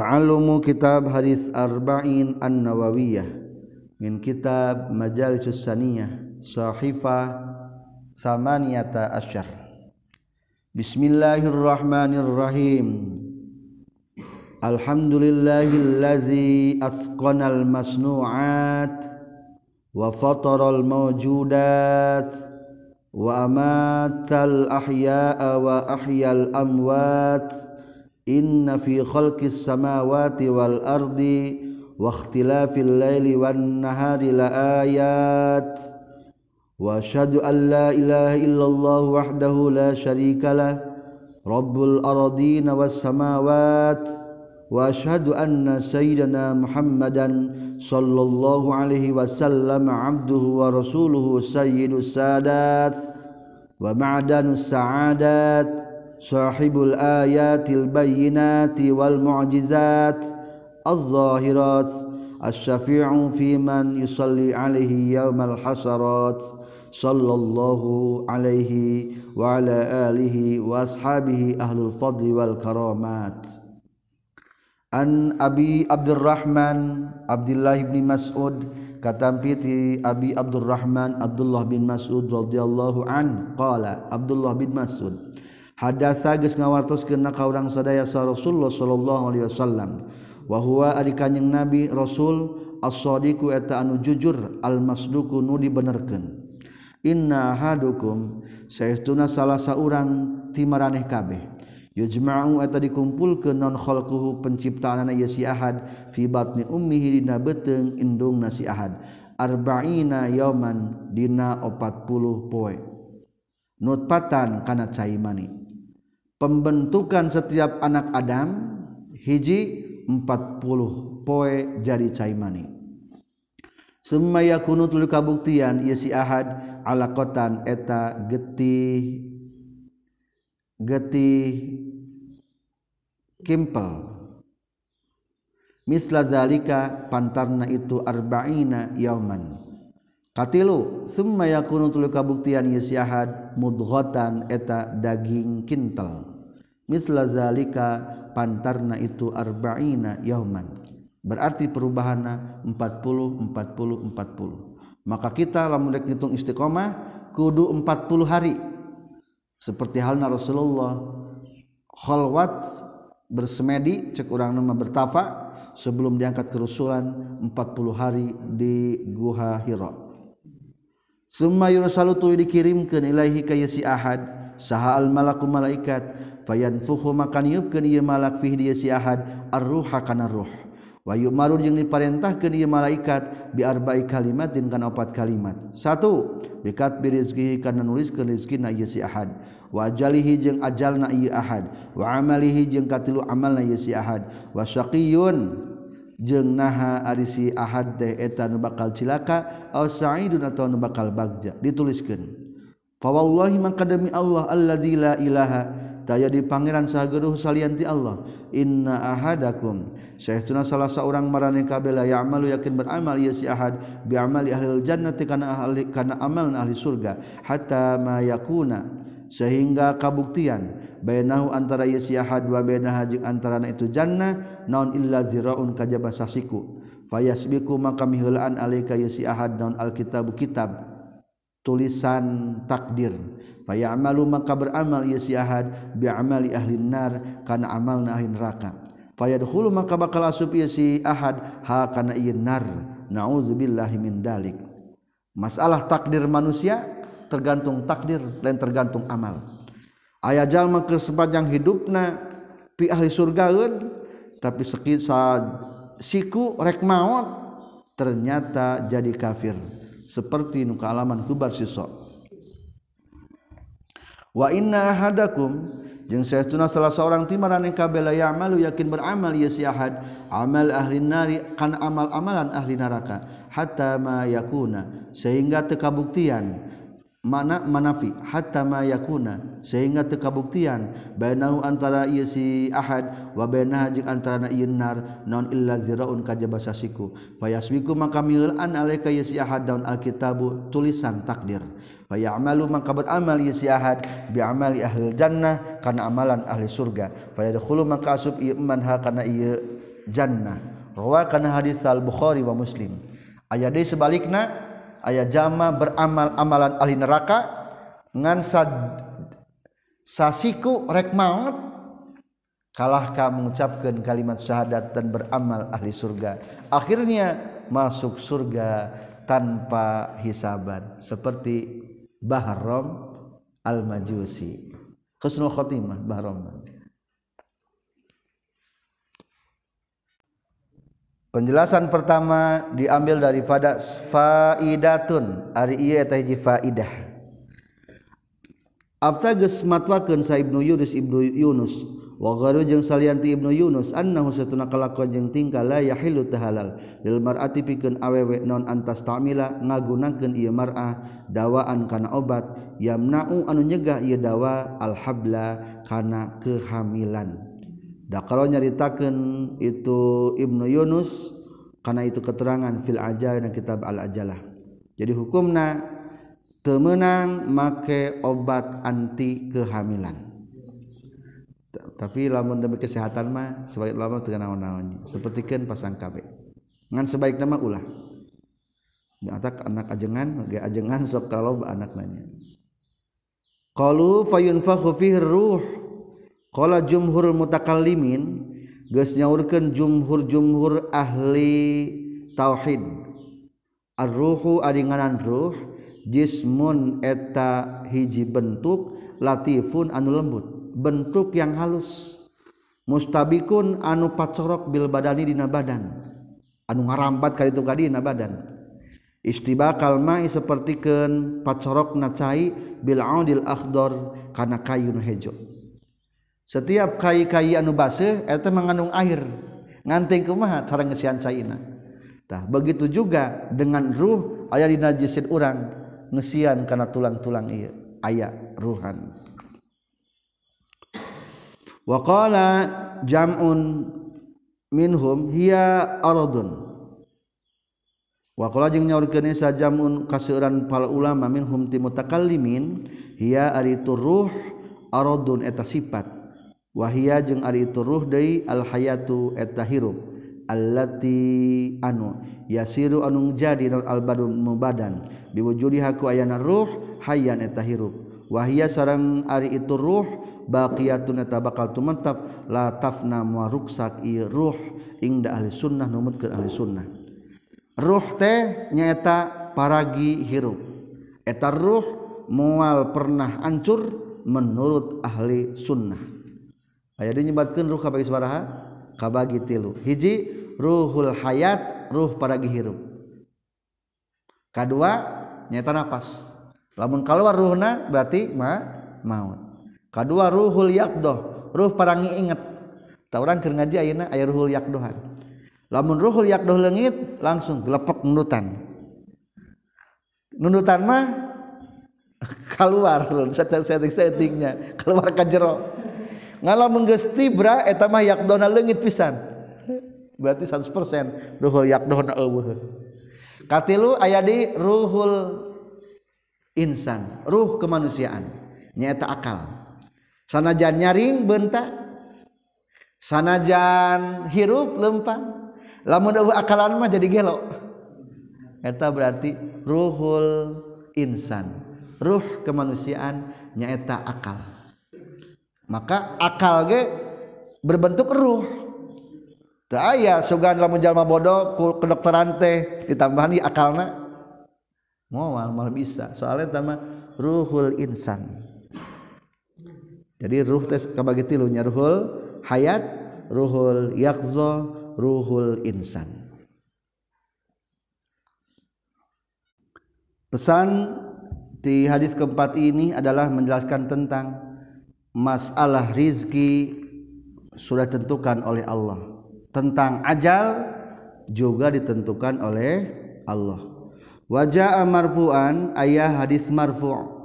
Ta'allumu kitab hadis arba'in an-nawawiyah min kitab majalisus saniyah sahifa samaniyata asyar Bismillahirrahmanirrahim Alhamdulillahillazi asqanal masnu'at wa fataral mawjudat wa amatal ahya'a wa ahyal amwat إ في خللك السماوات والأرض وختلا في الله والَّهار آيات وَشد ال إ إ الله دههُ لا شَيق ر الأرضدينين والسماوات شد أن سيدنا محمدًا صى الله عليه وَصلَّ عبدد وَوررسله س السادات وَمعدًا سعدات صاحب الآيات البينات والمعجزات الظاهرات الشفيع في من يصلي عليه يوم الحشرات صلى الله عليه وعلى آله وأصحابه أهل الفضل والكرامات عن أبي عبد الرحمن عبد الله بن مسعود كتنفيذ أبي عبد الرحمن عبد الله بن مسعود رضي الله عنه قال عبد الله بن مسعود tages ngawartos ke naka urang seayaasa Rasulullah Shallallahu Alaihiallamwahwa arikannyayeng nabi rassul asdi kutaanu jujur Alzdku nudibenerken Inna haduku se na salahsa urang tieh kabeh yujma dikumpul ke nonholkuhu penciptaan nahad fibat ni Umihi dina beteng inung nasihad arbaina yomandina o 40 poienutpataankana caaimani. pembentukan setiap anak Adam hiji 40 poie jari caimani semaya kuno tulu kabuktian Yesiad ala kotan eta getih getih kimpel mistlahzalika Pantarna ituarbaina Yaman Katilu summa yakunu tuluy kabuktian ieu syahad mudghatan eta daging kintal. Misla zalika pantarna itu arba'ina yauman. Berarti perubahanna 40 40 40. Maka kita lamun rek ngitung istiqomah kudu 40 hari. Seperti halnya Rasulullah khalwat bersemedi cek urang nama bertapa sebelum diangkat kerusulan 40 hari di Guha Hira. tuy dikirim ke ninilaihi kehad saha allaku malaikat fayan fuhu makan yup keye mala fi arruhruh Wah marun yang diparetah ke niye malaikat biar baikik kalimat dengankan opat kalimat satu dekat bir rizgi karena nulis kerizkin nahad wajalihi ajal nayiad waalihing katlu amal nahad wasqiyun yang naha isiad etan bakal cilakaal dituliskan makami Allah allala ilaha taya di pangeran sahruh salian di Allah inna ahakum saya tun salah seorang mareka bela yang amalu yakin beramalhad bimaliljan karena ahli karena amal ahli surga hatmaya ku sehingga kabuktian bainahu antara yasihad wa bainaha jeung antarana itu jannah naon illa ziraun kajaba sasiku fayasbiku maka miheulaan alaika yasihad naon alkitabu kitab tulisan takdir fayamalu maka beramal yasihad bi amali ahli nar kana amalna ahli neraka fayadkhulu maka bakal asup yasi ha kana ieu nar nauzubillahi min dalik masalah takdir manusia tergantung takdir dan tergantung amal ayah jalma ke sepanjang hidupna pi ahli surgaun tapi sekisa siku rek maut ternyata jadi kafir seperti nuka alaman kubar sisok wa inna ahadakum jeung saestuna salah seorang timaran engka bela ya'malu yakin beramal ya si ahad amal ahli nari kan amal amalan ahli neraka hatta ma yakuna sehingga tekabuktian mana manafi hatamayakuna sehingga kekabuktian behu antaraad wa antara nonun kaj sikuwi maka daun alkitabbu tulisan takdir pay ama maka kabut amal bimal Jannah karena amalan ahli surga maka as Jannah karena hadits albukkhariwa muslim aya de sebalik na ayah jama beramal amalan ahli neraka ngan sasiku rek maut kalah kamu mengucapkan kalimat syahadat dan beramal ahli surga akhirnya masuk surga tanpa hisaban seperti Bahrom al-Majusi khusnul khotimah Bahram Penjelasan pertama diambil daripada faidatun ari ieu eta hiji faidah. Abta geus matwakeun sa Ibnu Yunus Ibnu Yunus wa gharu jeung salian Ibnu Yunus annahu satuna kalakuan jeung tingkah la yahilu tahalal lil mar'ati pikeun awewe non antas ta'mila ngagunakeun ieu mar'ah dawaan kana obat yamna'u anu nyegah ieu dawa al habla kana kehamilan. Da kalau nyaritakan itu Ibnu Yunus karena itu keterangan fil ajal dan kitab al ajalah. Jadi hukumna temenang make obat anti kehamilan. Tapi lamun demi kesehatan mah sebaik lama teu naon-naonnya. kan pasang KB. Ngan sebaik nama ulah. Atak anak ajengan, ge ajengan sok kalau anak nanya. Qalu fayunfakhu fihi ruh cha kalau jumhur mutakalimin guysnyawurkan jumhur-jumhur ahli tauhid ruhhuananruh jismuneta hiji bentuk latifun anu lembut bentuk yang halus mustabikun anu paccorok Bil badanidina baddan anu ngarambat kali itu ga na baddan istriba kalma is sepertiken paccorok nacaai bila didor karena kayun heejo setiap kaikai anubase mengandung air ngang ke rumah cara ngeian Chinatah begitu juga dengan ruh ayaah di orang ngeian karena tulang-tulang ayaah ruhan waqa jam wanya jammun kasuran pala ulama minuminruhun eta sifat cha Wahiya jeungng ari itu ruh De alhatu etahiru ya an jadi alba mubadanha ruh hayan eta Wahia sarang ari itu ruh bakta bakal tuap la tafna murukruh in Ali sunnah num ke ah sunnah roh nyaeta parahir etarruh mual pernah ancur menurut ahli sunnah. saya menyebabkanlu hij ruhul hayatruh para K2 nyatan nafas lamunna berarti mau kedua ruhulhruhngi inget taja air lamun ruhulh legit langsung geleek menutan nunutan keluartik settingnya keluarkan jero lah menggesti braetayak dona legit pisan berarti 100%hul aya di ruhul insan ruh kemanusiaan nyaeta akal sanajan nyaring bent sanajan hirup lempangkal jadi gelta berarti ruhul insanruh kemanusiaan nyaeta akal maka akal ge berbentuk ruh teu aya sugan lamun jalma bodoh ku kedokteran teh ditambahan akalna moal malam bisa soalnya tama ruhul insan jadi ruh teh kabagi tilu nya ruhul hayat ruhul yakzo, ruhul insan Pesan di hadis keempat ini adalah menjelaskan tentang masalah rizki sudah tentukan oleh Allah tentang ajal juga ditentukan oleh Allah wajah marfu'an ayah hadis marfu'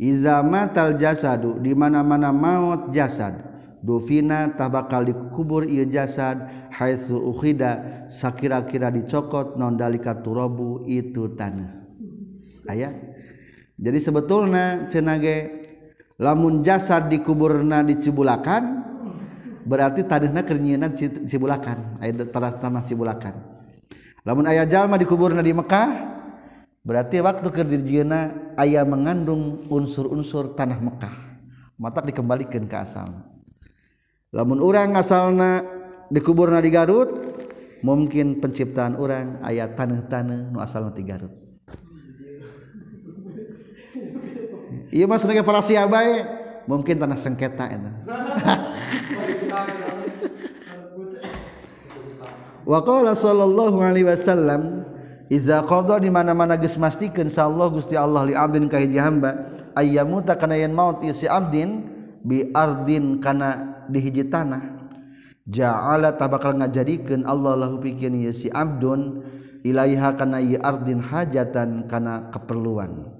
Iza matal jasadu di mana-mana maut jasad dufina bakal dikubur ieu jasad haitsu ukhida sakira-kira dicokot non dalika turabu itu tanah aya jadi sebetulnya cenage lamun jasad di kuburna dicibulkan berarti tadinya kernyian cibulakan aya tanah tanah cibulakan lamun ayat jalma dikuburna di Mekkah berarti waktu kedirana ayaah mengandung unsur-unsur tanah Mekkah mata dikembalikan ke asal lamun orang asalnya di kuburna di Garut mungkin penciptaan orang ayat tanah-tanah nu asalnya di Garut Iya mas sebagai para siabai mungkin tanah sengketa itu. Wa qala sallallahu alaihi wasallam Iza qadha di mana-mana gus mastikan, insyaallah Gusti Allah li abdin ka hiji hamba ayyamuta kana yen maut isi abdin bi ardin kana di hiji tanah ja'ala tabakal ngajadikan Allah lahu pikeun si abdun ilaiha kana ieu ardin hajatan kana keperluan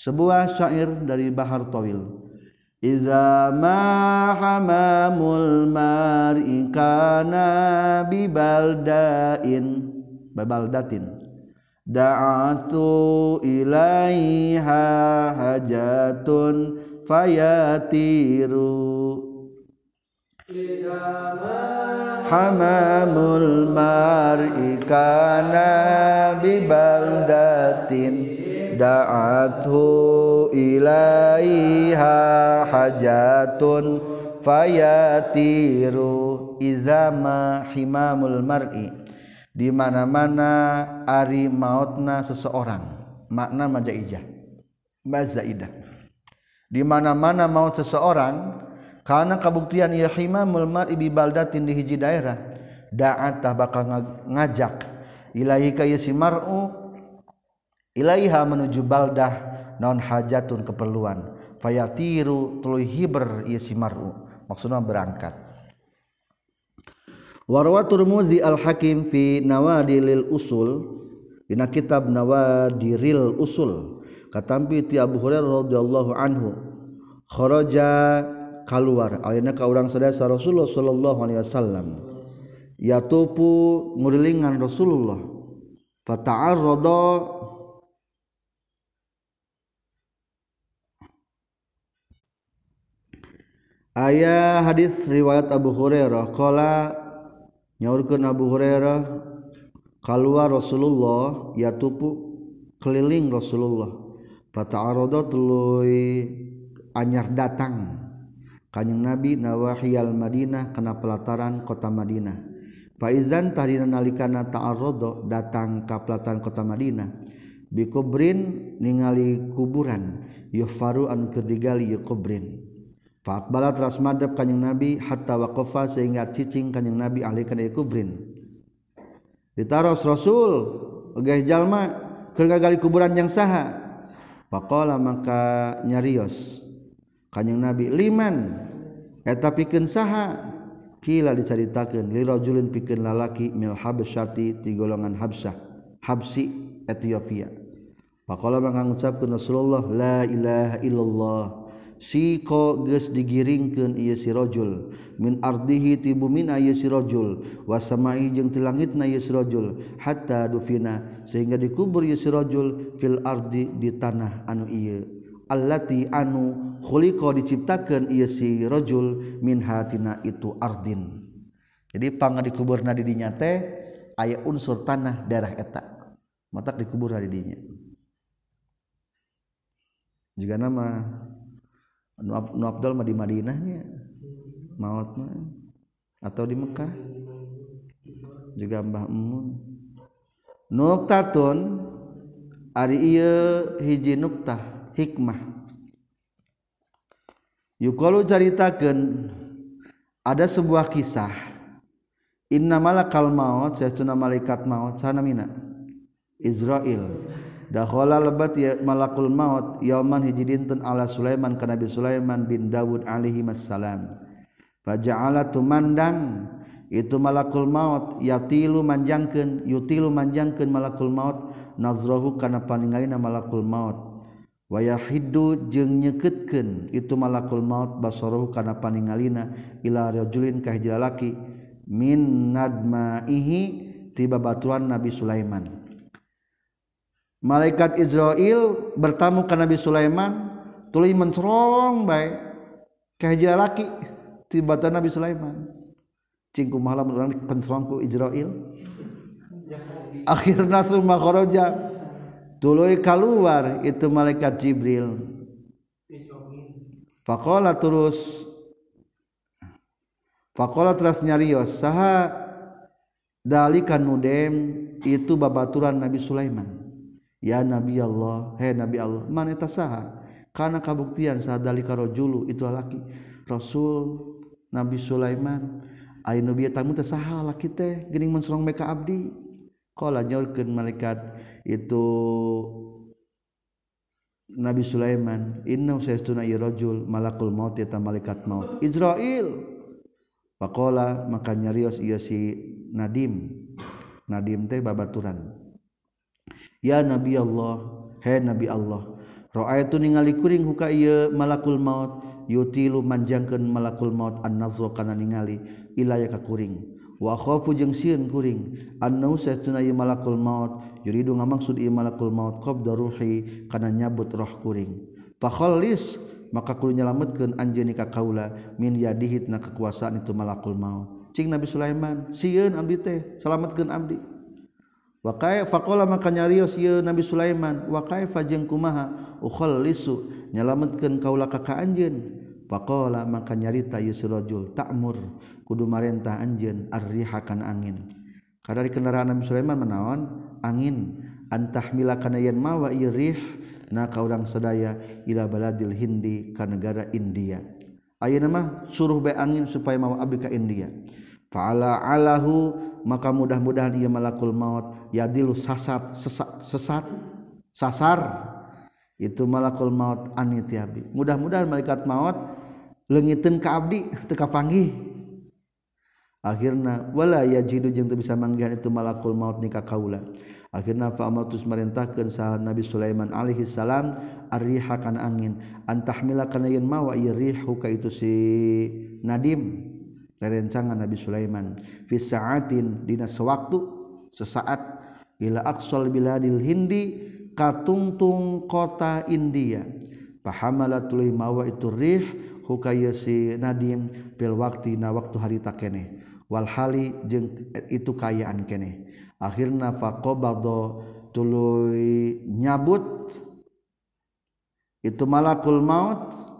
sebuah syair dari Bahar Tawil Iza ma hamamul mar'i kana bibaldain babaldatin da'atu ilaiha hajatun fayatiru Iza ma hamamul mar'i kana bibaldatin da'athu ilaiha hajatun fayatiru izama himamul mar'i di mana-mana ari mautna seseorang makna majaijah mazaidah di mana-mana maut seseorang karena kabuktian ya himamul mar'i bi baldatin di hiji daerah da'at bakal ngajak ilahi ka si ilaiha menuju baldah non hajatun keperluan fayatiru tuluy hiber si mar'u maksudnya berangkat warwa turmuzi al hakim fi nawadilil usul dina kitab nawadiril usul katampi ti Abu Hurairah radhiyallahu anhu kharaja keluar alina ka urang sadaya Rasulullah sallallahu alaihi wasallam yatupu ngurilingan Rasulullah fata'arrada cha Ayah hadits riwayat Abu Hurerahkola nya ke nabu Hurerah kalua Rasulullah ya tupu keliling Rasulullah patarho telu anyar datang Kanyeng nabi Nawayal Madinah kena pelataran kota Madinah Faizzantarinan nalika ta'arho datang Kapatan kota Madinah bikubrin ningali kuburan yofarukerdigalkubrin Fa'akbala teras madhab kanyang Nabi hatta waqafa sehingga cicing kanyang Nabi alih kana kubrin. Ditaros Rasul geus jalma keur gali kuburan yang saha. Faqala maka nyarios kanyang Nabi liman eta pikeun saha? Kila dicaritakeun li rajulin lalaki mil habsyati ti golongan Habsah Habsi Ethiopia. Faqala maka ngucapkeun Rasulullah la ilaha illallah siko digiringkan sirojul Mindi tiburoj was langit Hattavina sehingga dikubur Yesrojul filarddi di tanah anu Allah anu khuliko diciptakan sirojul Min itu Ardin jadipang di kubur dinyate ayaah unsur tanah darah etak mata di kuburnya juga nama Abdul di Madinahnya maut atau di Mekkah juga Mbak nuktaun Ari nutah hikmah jaritakan ada sebuah kisah innakal maut saya malaikat maut sana Min Izrail cha lebat ya malakul maut Yaman hijjidinnten A Sulaiman ke Nabi Sulaiman bin Dauud Alihi Masallam pajakala tumandang itu malakul maut yatilu manjangken yutillu manjangken malakul maut naszrohu karena paningina malakul maut wayah hidup je nyeketken itu malakul maut basorohu karena paningallina Ilinkah minadmahi tiba batuan Nabi Sulaiman malaikat Israel bertamu ke Nabi Sulaiman tuluy mencerong baik ke laki tiba Nabi Sulaiman cingku malam orang pencerongku Israel akhirnya summa kharaja tuluy keluar itu malaikat Jibril Fakola terus Fakola terus nyarios saha dalikan nudem itu babaturan Nabi Sulaiman ya nabi Allah he nabi Allah maneta saha karena kabuktian sadali karojulu itu laki rasul nabi Sulaiman ayeuna nu tamu teh laki teh gening mensorong meka abdi qala nyaurkeun malaikat itu Nabi Sulaiman inna saestuna iya rajul malakul maut yata malaikat maut Israel Pakola maka nyarios iya si Nadim Nadim teh babaturan nabi Allah he nabi Allah ra itu ningali kuring muka malakul maut yuti lu manjangken malakul maut an karena ningali kuring wafuing malakul mautmaksud malakul maut q karena nyabut rohkuring pahollis makakul nyalamkan an ka kaula min dihit na kekuasaan itu malakul maut Ching Nabi Sulaiman siun ambite salatatkan Abdi wa fakola maka nyarius Nabi Sulaiman Waka Fajeng kumaha Nyalam kaula kaka an fa maka nyarita yus takmur kudumarintah Anj rrihakan angin kadar kendaraan Nabi Sulaiman menawan angin antah milakanen mawa Iih na kau udang Seaya I balalail Hidi ka negara India A mah suruh bay angin supaya mawa Afrika India yang Fa'ala alahu maka mudah-mudahan ia malakul maut yadilu sasat sesat sesat sasar itu malakul maut anitiabi. Mudah-mudahan malaikat maut lengiten ke abdi teka panggi Akhirna wala yajidu jeung teu bisa manggihan itu malakul maut nikah kaula. Akhirna fa amartus marintahkeun sa Nabi Sulaiman alaihi salam arriha kana angin antahmila kana yen mawa ieu rihu ka itu si Nadim saya recangan Nabi Sulaiman visn Dinas sewaktu sesaat Ila Aksol Biladil Hindi kartungtung kota India pahamala tu mawa itu Ri waktu waktu hari Wal itu kay kene akhirnya Pak nyabut itu malakul maut yang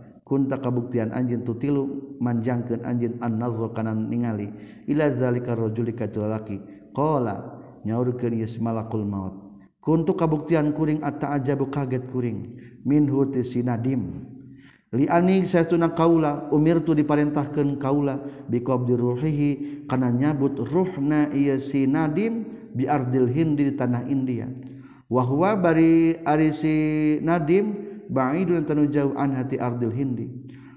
kabuktian anj tutilu manjang ke anj annazo kanan ningali Ilaki nya yismkul maut Ku kabuktian kuring atta ajabu kaget kuring minhuti Sinadim Liani saya tuna Kaula umir tuh diparentintahkan kaula biqb dirruhhihi karena nyabut ruhna siadim biardhim di tanah Indiawahwa bari ari Nadim, ba'idun tanu jauh an hati ardil hindi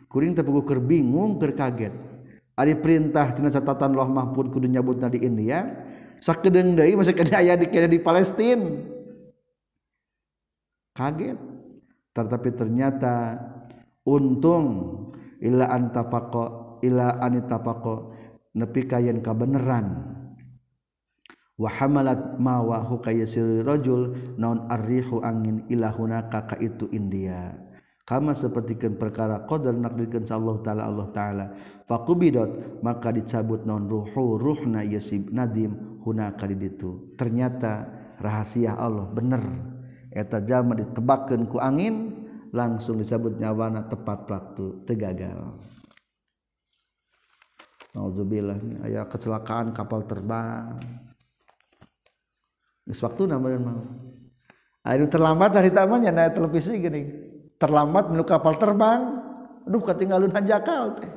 kuring tepuku keur bingung keur kaget ari perintah tina catatan Loh Mahfud kudu nyabutna di India sakedeung deui masa kada aya di di Palestina kaget tetapi ternyata untung illa antapaqo illa anitapaqo nepi kayen kabeneran wahamalat mawahu kayasirrajul naon arrihu angin ilahuna kaka itu India kama sepertikan perkara qadar nakdirkeun Allah taala Allah taala faqubidot maka dicabut naon ruhu ruhna yasib nadim hunaka di ditu ternyata rahasia Allah bener eta jalma ditebakeun ku angin langsung disebut nyawana tepat waktu tegagal Alhamdulillah. Ayah kecelakaan kapal terbang waktu nama beunang mau. Ayo ah, terlambat dari tamanya naik televisi gini. Terlambat menu kapal terbang. Aduh ketinggalan hanjakal teh.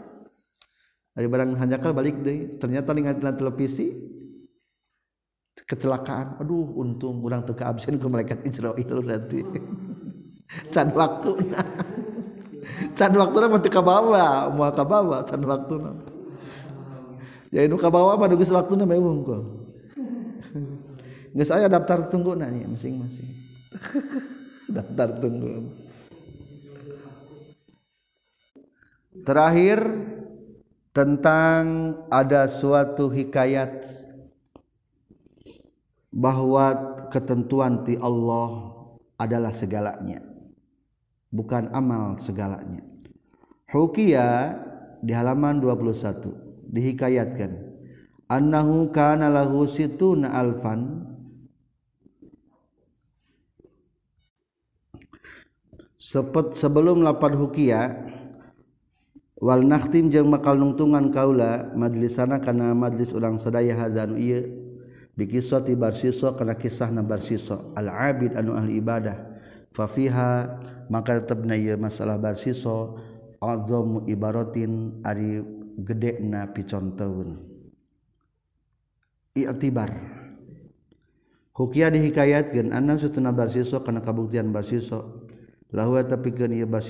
Dari barang hanjakal balik deh. Ternyata ningali televisi kecelakaan. Aduh untung kurang teu absen ke malaikat itu berarti. Can waktu. Can waktu mah teu kabawa, moal kabawa can waktu. Jadi ya, nu kabawa mah bis waktu mah unggul. Nggak saya daftar tunggu nanya masing-masing. daftar tunggu. Terakhir tentang ada suatu hikayat bahwa ketentuan ti Allah adalah segalanya bukan amal segalanya Hukia di halaman 21 dihikayatkan annahu kana lahu situna alfan sepet sebelum lapar hukia wal nakhtim jeung bakal nungtungan kaula majlisana kana majlis urang sadaya hadzanu ieu bikisati barsiso kana kisahna barsiso al abid anu ahli ibadah fa fiha maka tetepna ieu masalah barsiso azam ibaratin ari gedena piconteun i'tibar hukia dihikayatkeun anna sutuna barsiso kana kabuktian barsiso la tapi bao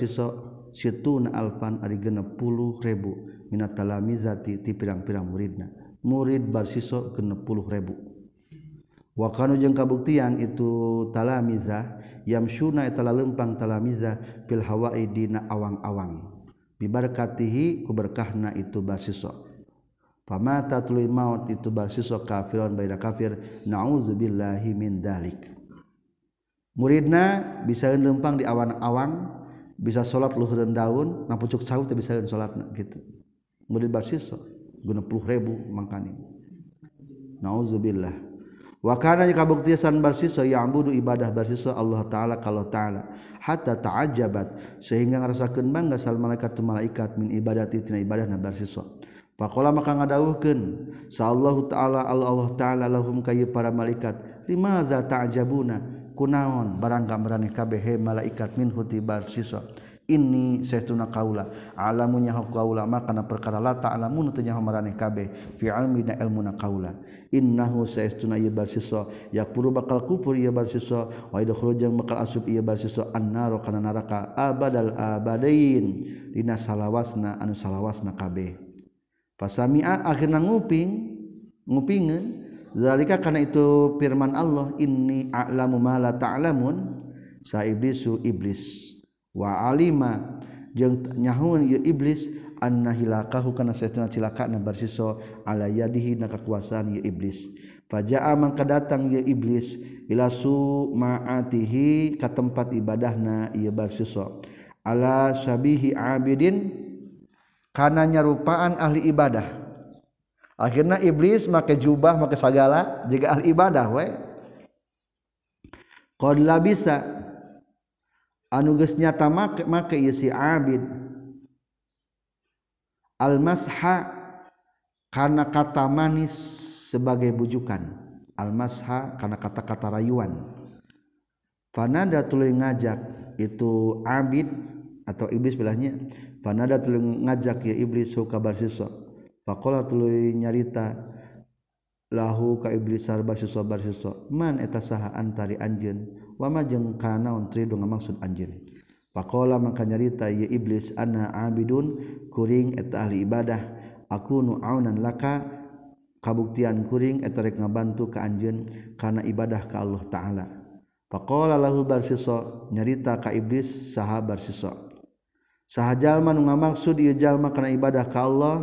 siitu na Alfan ari genepul ribu Min taizati ti pirang-pirang muridna murid barsiso kepul reribu Wakan nuujeng kabuktiang itu taamiza yamsuna itala lempang talamiza fil hawai dina awang-awang bibarkatihi ku berkahna itu baiso pamata tu maut itu barsisok kafiranbaida kafir nazubillahhim mindalik. muridna bisa lempang di awan-awang bisa salat luhur dan daun na pucuk sawit bisa salat gitu murid barsiso guna puluh ribu mangkani nauzubillah wa kana kabuktiasan barsiso ya'budu ibadah barsiso Allah taala kalau taala hatta bat sehingga ngarasakeun bangga sal malaikat tu malaikat min ibadati tina ibadahna barsiso Pakola maka ngadawuhkeun sa Allah taala Allah taala lahum kayu para malaikat lima limaza ta'jabuna kunaon barang gambarane kabeh malaikat min hutibar sisa ini setuna kaula alamunya hak kaula maka na perkara la ta'lamu ta tanya marane kabeh fi almi na ilmu na kaula innahu sayastuna ieu ya yaqulu bakal kupur ieu barsisa wa idkhulu jeung bakal asup ieu barsisa annaro kana neraka abadal abadain dina salawasna anu salawasna kabeh fasami'a akhirna nguping ngupingeun zalika karena itu firman Allah ini: a'lamu ma la ta'lamun sa iblisu iblis wa alima jeung nyahuan ieu ya iblis anna hilakahu kana saestuna cilakana barsiso ala yadihi na kakuasaan ieu ya iblis faja'a mangka datang ieu ya iblis ila su'maatihi ka tempat ibadahna ieu barsiso ala sabihi abidin kana nyarupaan ahli ibadah akhirnya iblis make jubah make segala jika al ibadah we qad bisa. anu geus nyata make make ieu si abid al masha karena kata manis sebagai bujukan al masha karena kata-kata rayuan fanada tuluy ngajak itu abid atau iblis bilahnya fanada tuluy ngajak ya iblis hukabar siswa siapa tulu nyarita lahu iblis bersisok Mantari An wajeng karenatri maksud Anjr Pakola maka nyarita iblis an Abidun kuringli ibadah aku nu anan laka kabuktian kuring etik ngabantu ke Anjun karena ibadah ke Allah ta'ala Pak lahu bersisok nyarita Ka iblis saha bersisok sahjalman maksud dia jalma karena ibadah kalau Allah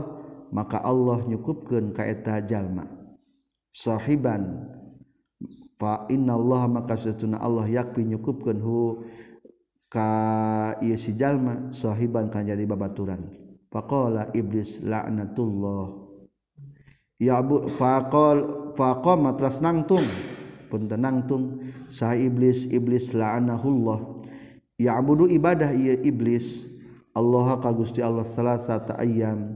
maka Allah nyukupkan kaeta jalmashohiban inallah maka senah Allah yakni nyukukan silma sohibannya di babauran fa iblis lanatullah fa fa tras natung pentenangtung sah iblis iblis laanhullah yabudhu ibadah ia iblis Allah kagusti Allah salahasa ta ayam,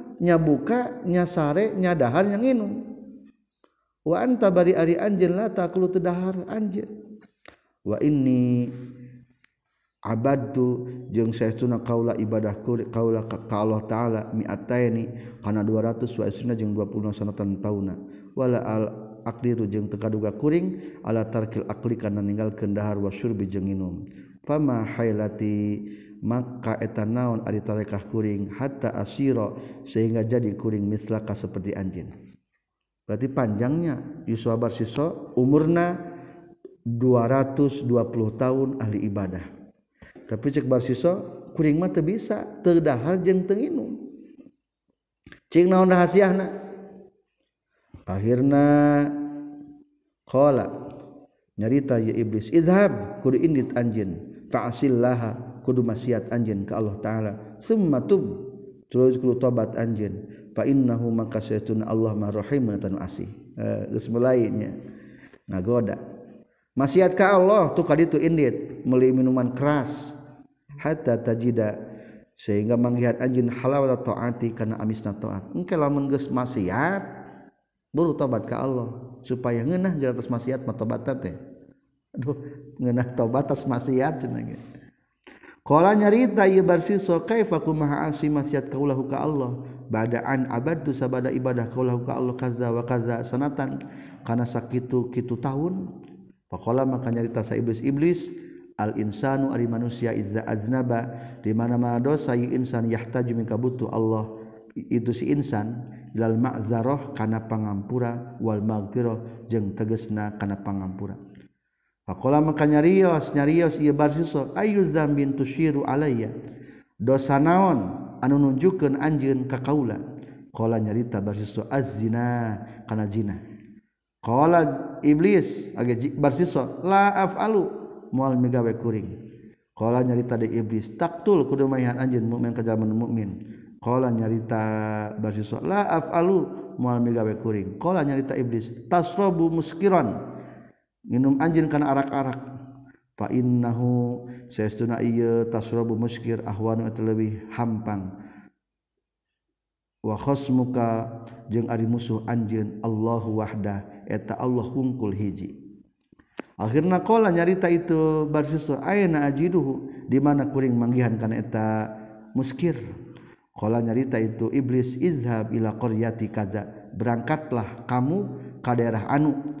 nyabuka nyasare nyadahar yang nginum wa anta bari ari anjeun la taqulu tadahar anjeun wa inni abadtu jeung saestuna kaula ibadahku kaula ka Allah taala mi'ataini kana 200 wa isuna jeung 20 sanatan tauna wala al akdiru jeung tekaduga kuring ala tarkil akli kana ninggal kendahar wa syurbi jeung minum fama hailati maka etan naon ari tarekah kuring hatta asiro sehingga jadi kuring mislaka seperti anjing berarti panjangnya Yusuf Bar Siso umurna 220 tahun ahli ibadah tapi cek Bar Siso kuring mah teu bisa teu dahar jeung teu nginum cing naon rahasiana akhirna qala nyarita ya iblis idhab kudu indit anjin fa'asil laha kudu maksiat anjen ke Allah taala summa tub terus kudu tobat anjen, fa innahu maka saytun Allah mah rahimun tan asih eh, geus mulainya. nya ngagoda maksiat ka Allah tu kaditu indit meuli minuman keras hatta tajida sehingga manggihat anjeun halawata taati kana amisna taat engke lamun geus maksiat buru tobat ka Allah supaya ngeunah jeung atas maksiat mah tobat teh aduh ngeunah tobat atas maksiat cenah nyarita Ibar si kaku maat kaulah Allah badaan abad sababadah ibadah kau Allah kakazaatan karena sakitu kitu tahun kok maka nyarita saya iblis iblis al-inssanu ari manusia zaznaba dimana maadosa Insan yahta jumiikau Allah itu si Insan dalmakzarohkanapangampurawal magoh jeung tegesna kana panggamura ko maka nyarios nyarioss barsiso ayyu a dosa naon anu nunjukkan anjin kakaulan ko nyarita barsiswazinakana iblis barsis laaf muaing nyarita di iblis taktul kedumayan anjin mukmin ke zaman mukmin ko nyarita barsis laafu muhal kuringkola nyarita iblis tasrobu muskiron. minum anjkan arak-araknapang muka musuh anj Allahwahdata Allah hungkul hiji akhirnya ko nyarita itu barsiswaji dimana kuring menggihankan eta muskir kalau nyarita itu iblis izhab Iilariaati kaza berangkatlah kamu ke daerah anu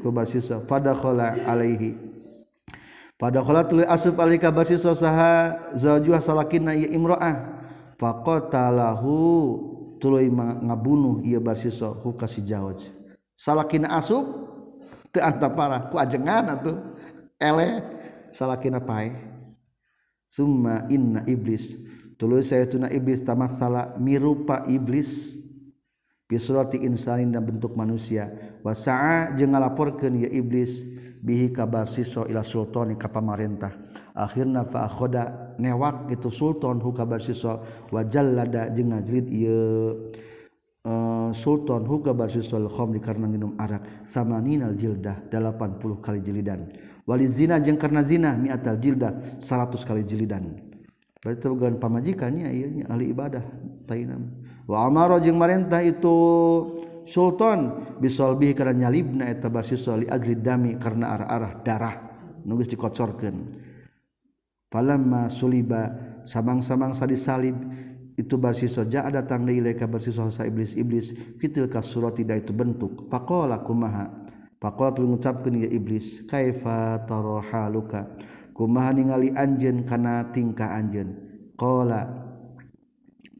ku basisa fadakhala alaihi fadakhala tuli asub alika basisa saha zajuha salakina ya imra'ah faqatalahu tuluy ngabunuh ia basisa ku kasih jawaj salakina asub teu anta ku ajengan atuh ele salakina pae summa inna iblis tuluy sayatuna iblis tamassala mirupa iblis surrotisan dan bentuk manusia was je ngalaporkan iblis bihi kabarsiswa Sultanmarintah akhirnya Pakkhoda newa itu Sultan hukasiswa wajal nga eh, Sultan huga barsiswa karena minum Arab sama Ninal jildah 80 kali jelidan Walid zina jeng karena zina nital jilda 100 kali jelidan pertergaan pamajikannya ini ah ibadahtainam ro meintah itu Sultan bisbi karena nyalibmi karena arah-arah darah nugis dikocorkan Palama Suliba samaang-samangsa disalib itu bersis sojak datangnilai bersissa iblis-iblis fit surat tidak itu bentuk Pak kumaha mengucapkan dia iblis kafauka kumaha ningali anjen karena tingkah anjenkola itu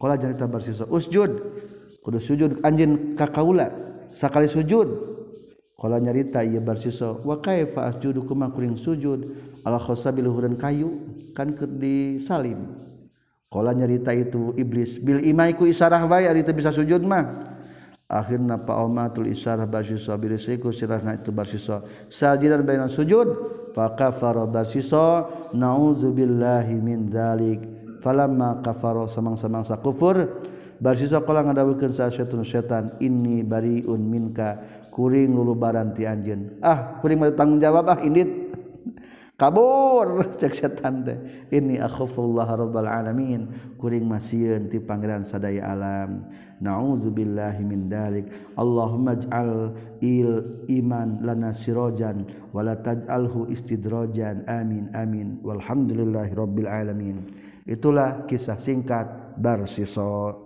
Kala jangan kita bersisa usjud kudu sujud anjin kakaula sakali sujud kala nyarita ia bersisa wa kaifa asjudu kuma kuring sujud ala khasabil huran kayu kan di salim kala nyarita itu iblis bil imaiku isarah wae ari bisa sujud mah akhirna Umatul isarah bersisa birisiku sirahna itu bersisa sajidan baina sujud fa kafara bersisa nauzubillahi min dzalik siapalama kafaro semang-samangsa kufur barsiswa nuehatan ini bariun minka Kuring lulu barantianjin ah kuriing tanggung jawabah ini kabur ce inibal amin Kuring masti pangeran sadaya alam nazubillahdalik Allah majal il Iman lana sirojan walataj Alhu istidrojan amin amin Alhamdulillahirobbil alamin Itulah kisah singkat Barsiso.